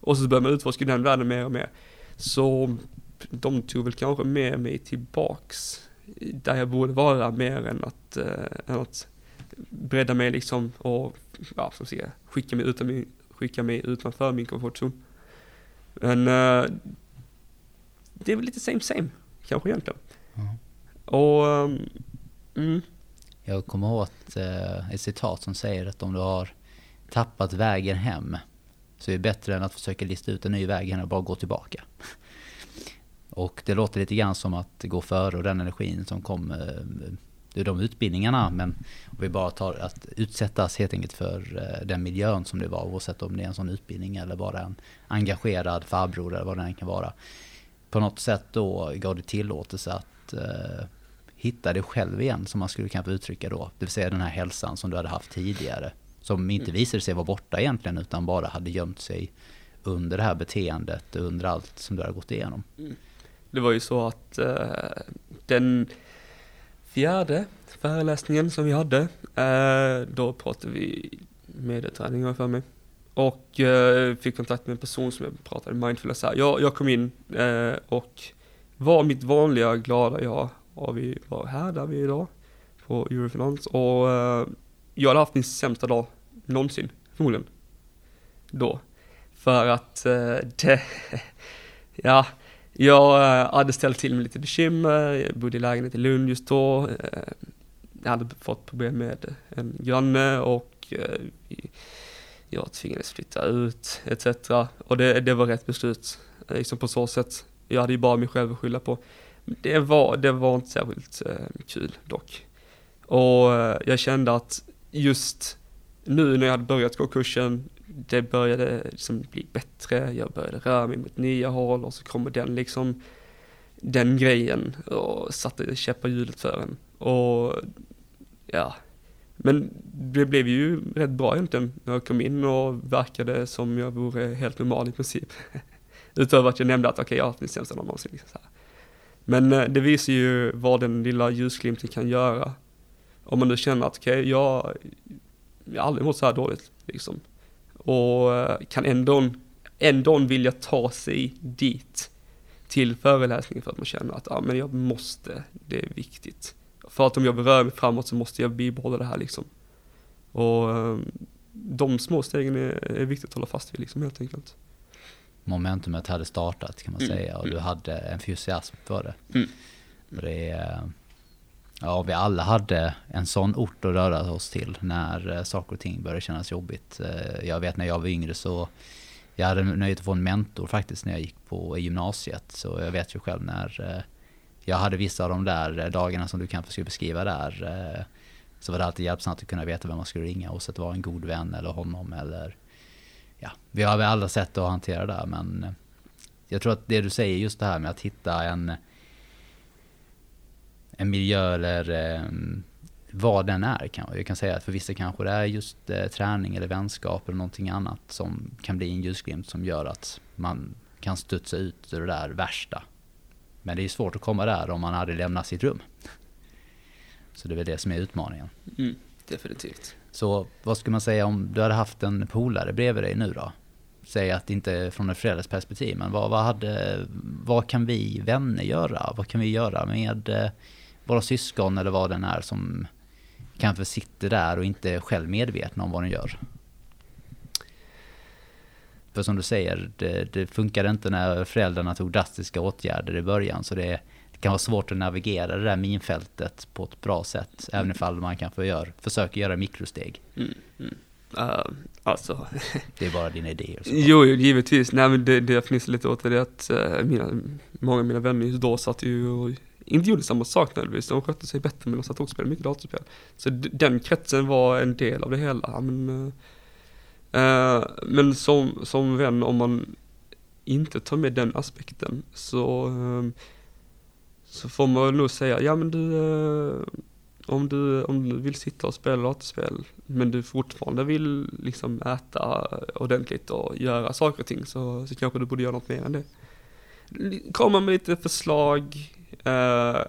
Och så börjar man utforska den världen mer och mer. Så de tog väl kanske med mig tillbaks där jag borde vara mer än att, äh, än att bredda mig liksom och ja, som säger, skicka mig, utan min, skicka mig utanför min komfortzon. Men uh, det är väl lite same same, kanske egentligen. Mm. Och, um, mm. Jag kommer ihåg ett, uh, ett citat som säger att om du har tappat vägen hem så är det bättre än att försöka lista ut en ny väg än att bara gå tillbaka. Och det låter lite grann som att gå före och den energin som kom ur de utbildningarna. Men om vi bara tar att utsättas helt enkelt för den miljön som det var oavsett om det är en sån utbildning eller bara en engagerad farbror eller vad det än kan vara. På något sätt då gav det tillåtelse att hitta dig själv igen som man skulle kanske uttrycka då. Det vill säga den här hälsan som du hade haft tidigare. Som inte mm. visade sig vara borta egentligen utan bara hade gömt sig under det här beteendet, under allt som du hade gått igenom. Mm. Det var ju så att uh, den fjärde föreläsningen som vi hade, uh, då pratade vi medieträning för mig. Och uh, fick kontakt med en person som jag pratade mindfulness här. Jag, jag kom in och var mitt vanliga glada jag och vi var här där vi är idag på Eurofinans och jag hade haft min sämsta dag någonsin, förmodligen. Då. För att det, ja, jag eh, hade ställt till med lite bekymmer, jag bodde i lägenhet i Lund just då. Eh, jag hade fått problem med en granne och eh, jag tvingades flytta ut etc. Och det, det var rätt beslut, liksom på så sätt. Jag hade ju bara mig själv att skylla på. Det var, det var inte särskilt kul dock. Och jag kände att just nu när jag hade börjat gå kursen, det började liksom bli bättre, jag började röra mig mot nya håll och så kommer den liksom, den grejen och satte käppar hjulet för en. Och ja, men det blev ju rätt bra egentligen när jag kom in och verkade som jag vore helt normal i princip. Utöver att jag nämnde att okej, okay, jag har haft min sämsta dag någonsin. Liksom så här. Men eh, det visar ju vad den lilla ljusglimten kan göra. Om man nu känner att okej, okay, jag jag har aldrig mått så här dåligt liksom. Och eh, kan ändå, ändå vilja ta sig dit till föreläsningen för att man känner att ja, men jag måste, det är viktigt. För att om jag röra mig framåt så måste jag bibehålla det här liksom. Och eh, de små stegen är, är viktigt att hålla fast vid liksom helt enkelt. Momentumet hade startat kan man mm. säga och du mm. hade entusiasm för det. Mm. det är, Ja, vi alla hade en sån ort att röra oss till när eh, saker och ting började kännas jobbigt. Eh, jag vet när jag var yngre så jag hade nöjet att få en mentor faktiskt när jag gick på gymnasiet. Så jag vet ju själv när eh, jag hade vissa av de där dagarna som du kanske skulle beskriva där. Så var det alltid hjälpsamt att kunna veta vem man skulle ringa och så att det var en god vän eller honom eller ja, vi har väl alla sätt att hantera det här men jag tror att det du säger just det här med att hitta en en miljö eller eh, vad den är. Kan, jag kan säga att för vissa kanske det är just eh, träning eller vänskap eller någonting annat som kan bli en ljusglimt som gör att man kan studsa ut ur det där värsta. Men det är svårt att komma där om man hade lämnat sitt rum. Så det är väl det som är utmaningen. Mm, definitivt. Så vad skulle man säga om du hade haft en polare bredvid dig nu då? Säg att inte från ett föräldrars perspektiv, men vad, vad, hade, vad kan vi vänner göra? Vad kan vi göra med eh, våra syskon eller vad den är som kanske sitter där och inte är själv medvetna om vad den gör. För som du säger, det, det funkar inte när föräldrarna tog drastiska åtgärder i början. Så det, det, kan vara svårt att navigera det där minfältet på ett bra sätt. Även ifall man kanske gör, försöker göra mikrosteg. Mm, mm. Uh, alltså. det är bara dina idéer. Jo, givetvis. Nej men det, det jag fnissar lite åt det är att uh, mina, många av mina vänner då satt ju och inte gjorde samma sak nödvändigtvis, de skötte sig bättre men de satt och spelade mycket datorspel. Så den kretsen var en del av det hela. Men, uh, men som, som vän, om man inte tar med den aspekten så, uh, så får man nog säga, ja men du, uh, om du, om du vill sitta och spela datorspel men du fortfarande vill liksom äta ordentligt och göra saker och ting så, så kanske du borde göra något mer än det. Komma med lite förslag, eh,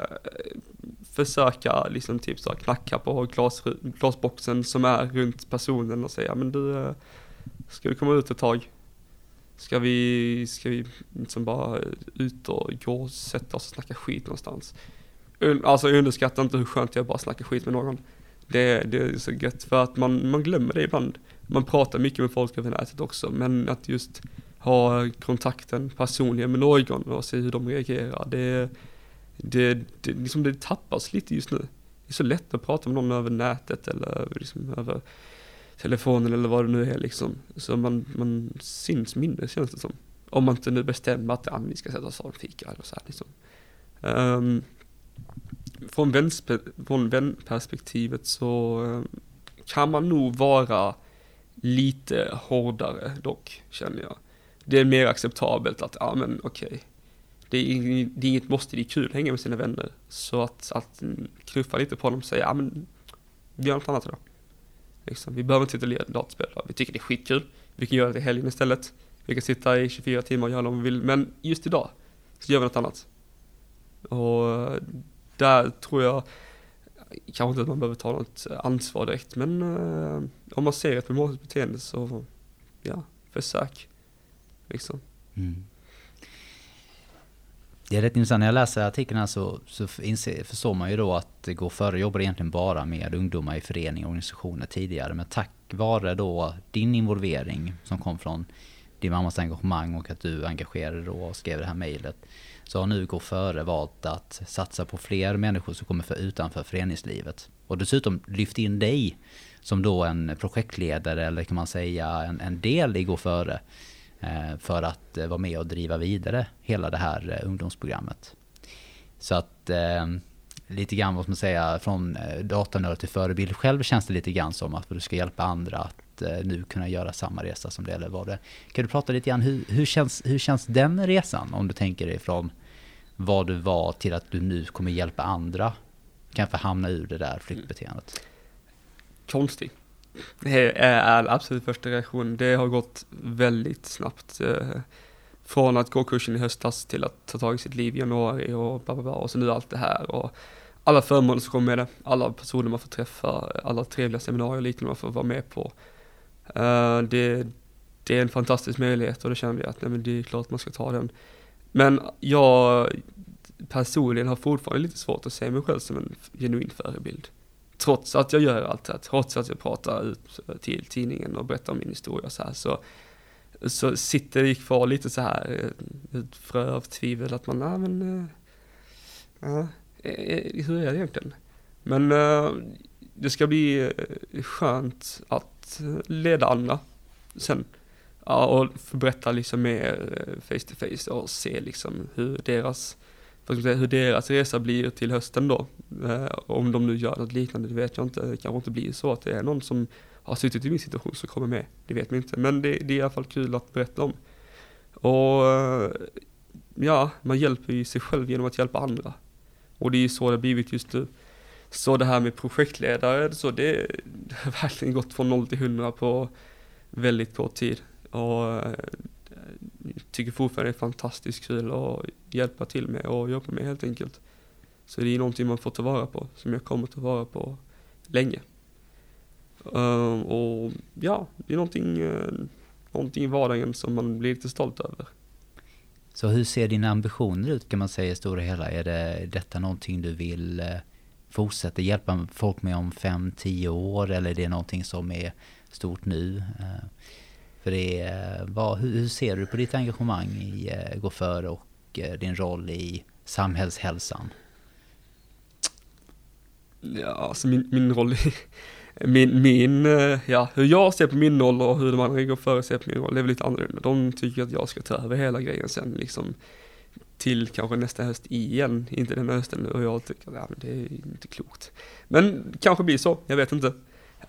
försöka liksom typ så knacka på glas, glasboxen som är runt personen och säga men du, eh, ska vi komma ut ett tag? Ska vi, ska vi liksom bara ut och gå och sätta oss och snacka skit någonstans? Alltså jag underskattar inte hur skönt det är att bara snacka skit med någon. Det, det är så gött för att man, man glömmer det ibland. Man pratar mycket med folk över nätet också men att just ha kontakten personligen med någon och se hur de reagerar. Det, det, det, liksom det tappas lite just nu. Det är så lätt att prata med någon över nätet eller liksom över telefonen eller vad det nu är liksom. Så man, man syns mindre känns det som. Om man inte nu bestämmer att ah, ja, vi ska sätta oss och fika eller så här liksom. Um, från, vänspe- från vänperspektivet så um, kan man nog vara lite hårdare dock, känner jag. Det är mer acceptabelt att, ja men okej. Okay. Det, är, det är inget måste, det är kul att hänga med sina vänner. Så att, att knuffa lite på dem och säga, ja men vi gör något annat idag. Liksom, vi behöver inte sitta och lira dataspel, vi tycker det är skitkul. Vi kan göra det i helgen istället. Vi kan sitta i 24 timmar och göra om vi vill, men just idag så gör vi något annat. Och där tror jag, kanske inte att man behöver ta något ansvar direkt, men uh, om man ser ett problematiskt beteende så, ja, försök. Liksom. Mm. Det är rätt intressant, när jag läser artikeln så, så inser, förstår man ju då att Gå före jobbar egentligen bara med ungdomar i föreningar och organisationer tidigare. Men tack vare då din involvering som kom från din mammas engagemang och att du engagerade då och skrev det här mejlet. Så har nu Gå före valt att satsa på fler människor som kommer för utanför föreningslivet. Och dessutom lyft in dig som då en projektledare eller kan man säga en, en del i Gå före. Eh, för att eh, vara med och driva vidare hela det här eh, ungdomsprogrammet. Så att lite grann vad man säga från datanörd till förebild. Själv känns det lite grann som att du ska hjälpa andra att nu kunna göra samma resa som det eller var det. Kan du prata lite grann, hur, hur, känns, hur känns den resan om du tänker dig från vad du var till att du nu kommer hjälpa andra kanske hamna ur det där flyktbeteendet? Konstigt. Det är absolut första reaktionen. Det har gått väldigt snabbt. Eh, från att gå kursen i höstas till att ta tag i sitt liv i januari och bla bla bla och så nu allt det här och alla förmåner som kommer med det, alla personer man får träffa, alla trevliga seminarier och liknande man får vara med på. Eh, det, det är en fantastisk möjlighet och då känner jag att nej, men det är klart man ska ta den. Men jag personligen har fortfarande lite svårt att se mig själv som en genuin förebild. Trots att jag gör allt det här, trots att jag pratar ut till tidningen och berättar om min historia så här, så, så sitter det kvar lite så här, eh, ett frö av tvivel att man, nej men, eh, ja, eh, hur är det egentligen? Men det ska bli skönt att leda andra sen. Ja, och berätta liksom mer face to face och se liksom hur deras säga, hur deras resa blir till hösten då. Eh, om de nu gör något liknande, det vet jag inte. Det kanske inte blir så att det är någon som har suttit i min situation som kommer med. Det vet man inte, men det, det är i alla fall kul att berätta om. Och eh, ja, man hjälper ju sig själv genom att hjälpa andra. Och det är ju så det har blivit just nu. Så det här med projektledare, så det, det har verkligen gått från 0 till 100 på väldigt kort tid. Och eh, tycker fortfarande det är fantastiskt kul att hjälpa till med och jobba med helt enkelt. Så det är någonting man får ta vara på, som jag kommer ta vara på länge. Uh, och ja, det är någonting, uh, någonting i vardagen som man blir lite stolt över. Så hur ser dina ambitioner ut kan man säga i stora hela? Är det detta någonting du vill uh, fortsätta hjälpa folk med om fem, tio år eller är det någonting som är stort nu? Eh, för det, vad, hur, ser du på ditt engagemang i eh, Gå före och eh, din roll i samhällshälsan? Ja, alltså min, min roll i, min, min, eh, ja, hur jag ser på min roll och hur de andra Gå före ser på min roll, det är väl lite annorlunda. De tycker att jag ska ta över hela grejen sen liksom till kanske nästa höst igen, inte den hösten och jag tycker att ja, det är inte klokt. Men kanske blir så, jag vet inte.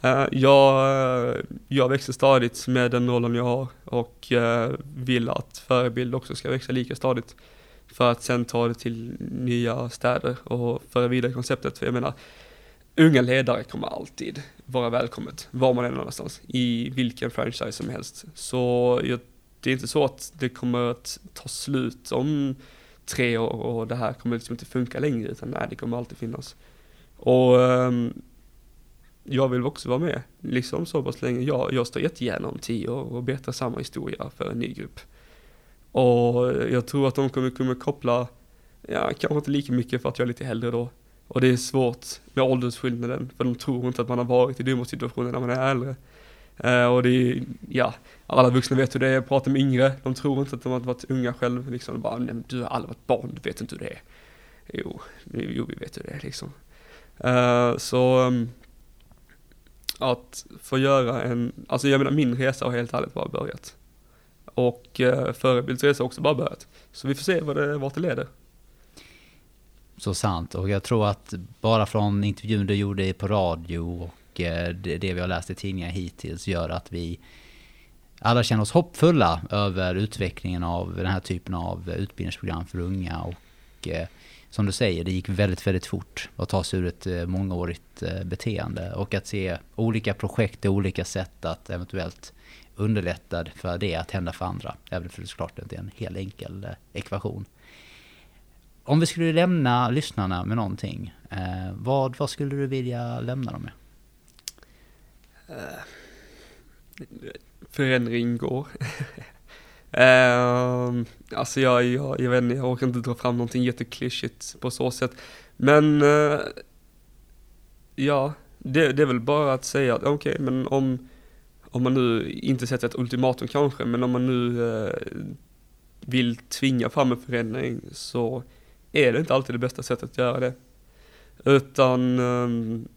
Eh, jag, jag växer stadigt med den rollen jag har och eh, vill att förebild också ska växa lika stadigt. För att sen ta det till nya städer och föra vidare konceptet. För jag menar, unga ledare kommer alltid vara välkommet, var man än är någonstans, i vilken franchise som helst. Så jag, det är inte så att det kommer att ta slut om tre år och det här kommer liksom inte funka längre, utan nej, det kommer alltid finnas. Och um, jag vill också vara med, liksom så pass länge. Jag, jag står jättegärna om tio år och berättar samma historia för en ny grupp. Och jag tror att de kommer kunna koppla, ja kanske inte lika mycket för att jag är lite äldre då. Och det är svårt med åldersskillnaden, för de tror inte att man har varit i dumma situationer när man är äldre. Uh, och det är, ja, alla vuxna vet hur det är att prata med yngre. De tror inte att de har varit unga själv, liksom. De bara, nej, du har aldrig varit barn, du vet inte hur det är. Jo, jo vi vet hur det är liksom. Uh, så, um, att få göra en, alltså jag menar min resa har helt ärligt bara börjat. Och eh, förebildsresa har också bara börjat. Så vi får se vad det, vart det leder. Så sant. Och jag tror att bara från intervjun du gjorde på radio och eh, det, det vi har läst i tidningar hittills gör att vi alla känner oss hoppfulla över utvecklingen av den här typen av utbildningsprogram för unga. Och eh, som du säger, det gick väldigt, väldigt fort att ta sig ur ett eh, mångårigt eh, beteende. Och att se olika projekt och olika sätt att eventuellt underlätta för det att hända för andra. Även för det såklart inte är en helt enkel eh, ekvation. Om vi skulle lämna lyssnarna med någonting, vad, vad skulle du vilja lämna dem med? Förändring går. uh, alltså jag, jag, jag vet inte, jag orkar inte dra fram någonting jätteklyschigt på så sätt. Men uh, ja, det, det, är väl bara att säga att okej, okay, men om, om man nu inte sätter ett ultimatum kanske, men om man nu uh, vill tvinga fram en förändring så är det inte alltid det bästa sättet att göra det. Utan, ehm,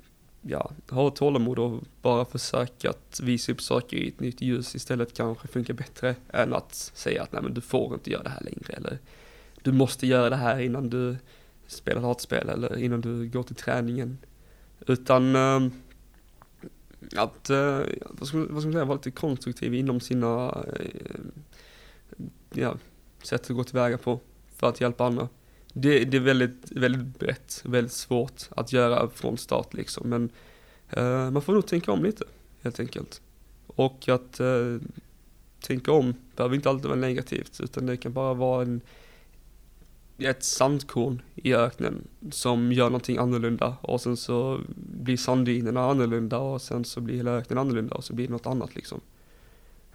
ja, ha tålamod och bara försöka att visa upp saker i ett nytt ljus istället kanske funkar bättre än att säga att nej men du får inte göra det här längre eller du måste göra det här innan du spelar hatspel eller innan du går till träningen. Utan äh, att, äh, vad, ska, vad ska man säga, vara lite konstruktiv inom sina äh, ja, sätt att gå tillväga på för att hjälpa andra det, det är väldigt, väldigt brett, väldigt svårt att göra från start liksom. Men eh, man får nog tänka om lite, helt enkelt. Och att eh, tänka om behöver inte alltid vara negativt, utan det kan bara vara en, ett sandkorn i öknen som gör någonting annorlunda och sen så blir sanddynerna annorlunda och sen så blir hela öknen annorlunda och så blir det något annat liksom.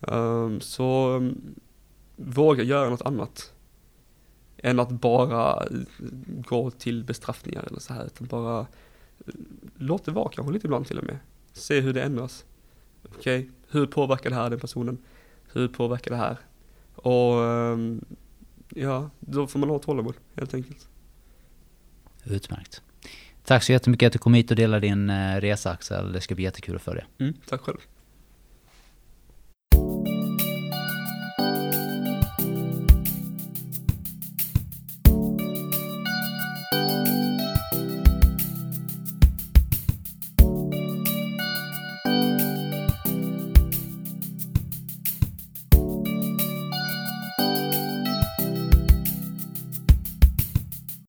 Um, så um, våga göra något annat än att bara gå till bestraffningar eller så här, utan bara låt det vara kanske lite ibland till och med. Se hur det ändras. Okej, okay. hur påverkar det här den personen? Hur påverkar det här? Och ehm, ja, då får man ha tålamod helt enkelt. Utmärkt. Tack så jättemycket att du kom hit och delade din eh, resa Axel. Det ska bli jättekul att följa. Mm, tack själv.